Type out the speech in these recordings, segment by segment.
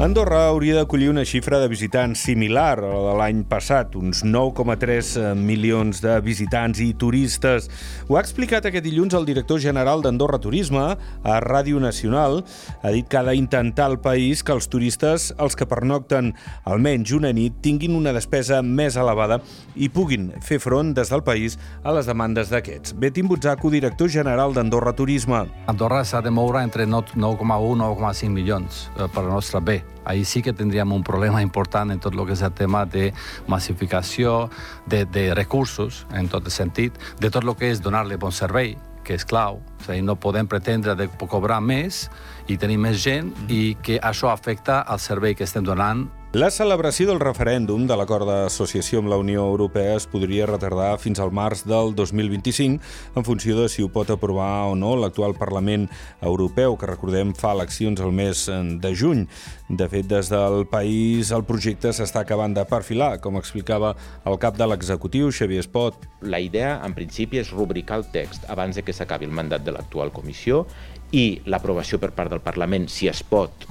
Andorra hauria d'acollir una xifra de visitants similar a la de l'any passat, uns 9,3 milions de visitants i turistes. Ho ha explicat aquest dilluns el director general d'Andorra Turisme a Ràdio Nacional. Ha dit que ha d'intentar al país que els turistes, els que pernocten almenys una nit, tinguin una despesa més elevada i puguin fer front des del país a les demandes d'aquests. Betim Butzaco, director general d'Andorra Turisme. Andorra s'ha de moure entre 9,1 i 9,5 milions eh, per al nostre bé ahí sí que tendríamos un problema important en tot el que és el tema de massificació, de, de recursos, en tot el sentit, de tot el que és donar-li bon servei, que és clau. És a dir, no podem pretendre de cobrar més i tenir més gent i que això afecta al servei que estem donant la celebració del referèndum de l'acord d'associació amb la Unió Europea es podria retardar fins al març del 2025 en funció de si ho pot aprovar o no l'actual Parlament Europeu, que recordem fa eleccions el mes de juny. De fet, des del país el projecte s'està acabant de perfilar, com explicava el cap de l'executiu, Xavier Espot. La idea, en principi, és rubricar el text abans de que s'acabi el mandat de l'actual comissió i l'aprovació per part del Parlament, si es pot,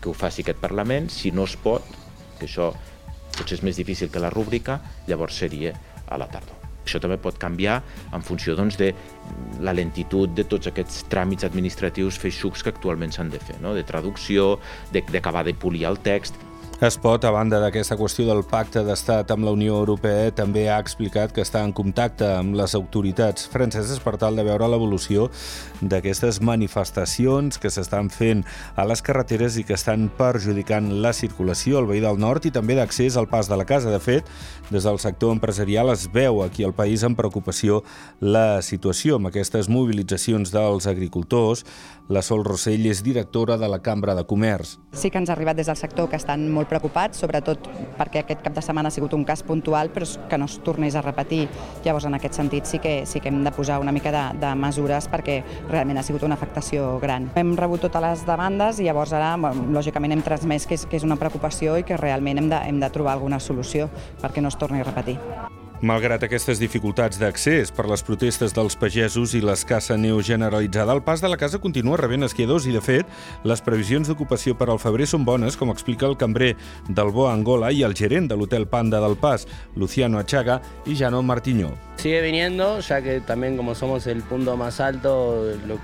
que ho faci aquest Parlament, si no es pot, que això potser és més difícil que la rúbrica, llavors seria a la tardor. Això també pot canviar en funció doncs, de la lentitud de tots aquests tràmits administratius feixucs que actualment s'han de fer, no? de traducció, d'acabar de, de polir el text. Espot, a banda d'aquesta qüestió del pacte d'estat amb la Unió Europea, també ha explicat que està en contacte amb les autoritats franceses per tal de veure l'evolució d'aquestes manifestacions que s'estan fent a les carreteres i que estan perjudicant la circulació al veí del nord i també d'accés al pas de la casa. De fet, des del sector empresarial es veu aquí al país amb preocupació la situació amb aquestes mobilitzacions dels agricultors. La Sol Rossell és directora de la Cambra de Comerç. Sí que ens ha arribat des del sector que estan molt preocupats, sobretot perquè aquest cap de setmana ha sigut un cas puntual, però que no es tornés a repetir. Llavors, en aquest sentit, sí que, sí que hem de posar una mica de, de mesures perquè realment ha sigut una afectació gran. Hem rebut totes les demandes i llavors ara, lògicament, hem transmès que és, que és una preocupació i que realment hem de, hem de trobar alguna solució perquè no es torni a repetir. Malgrat aquestes dificultats d'accés per les protestes dels pagesos i l'escassa neu generalitzada, el pas de la casa continua rebent esquiadors i, de fet, les previsions d'ocupació per al febrer són bones, com explica el cambrer del Boa Angola i el gerent de l'hotel Panda del Pas, Luciano Achaga i Jano Martiñó. Sigue viniendo, ya que también como somos el punto más alto, lo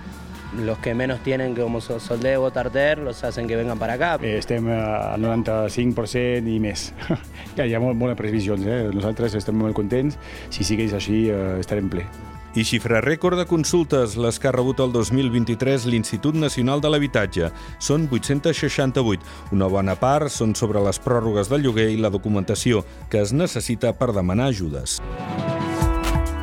los que menos tienen, como Soldeu o Tarter, los hacen que vengan para acá. Eh, estem al 95% i més. Hi ha molt, bones previsions, eh? nosaltres estem molt contents. Si segueix així, eh, estarem ple. I xifra rècord de consultes, les que ha rebut el 2023 l'Institut Nacional de l'Habitatge. Són 868. Una bona part són sobre les pròrrogues del lloguer i la documentació que es necessita per demanar ajudes.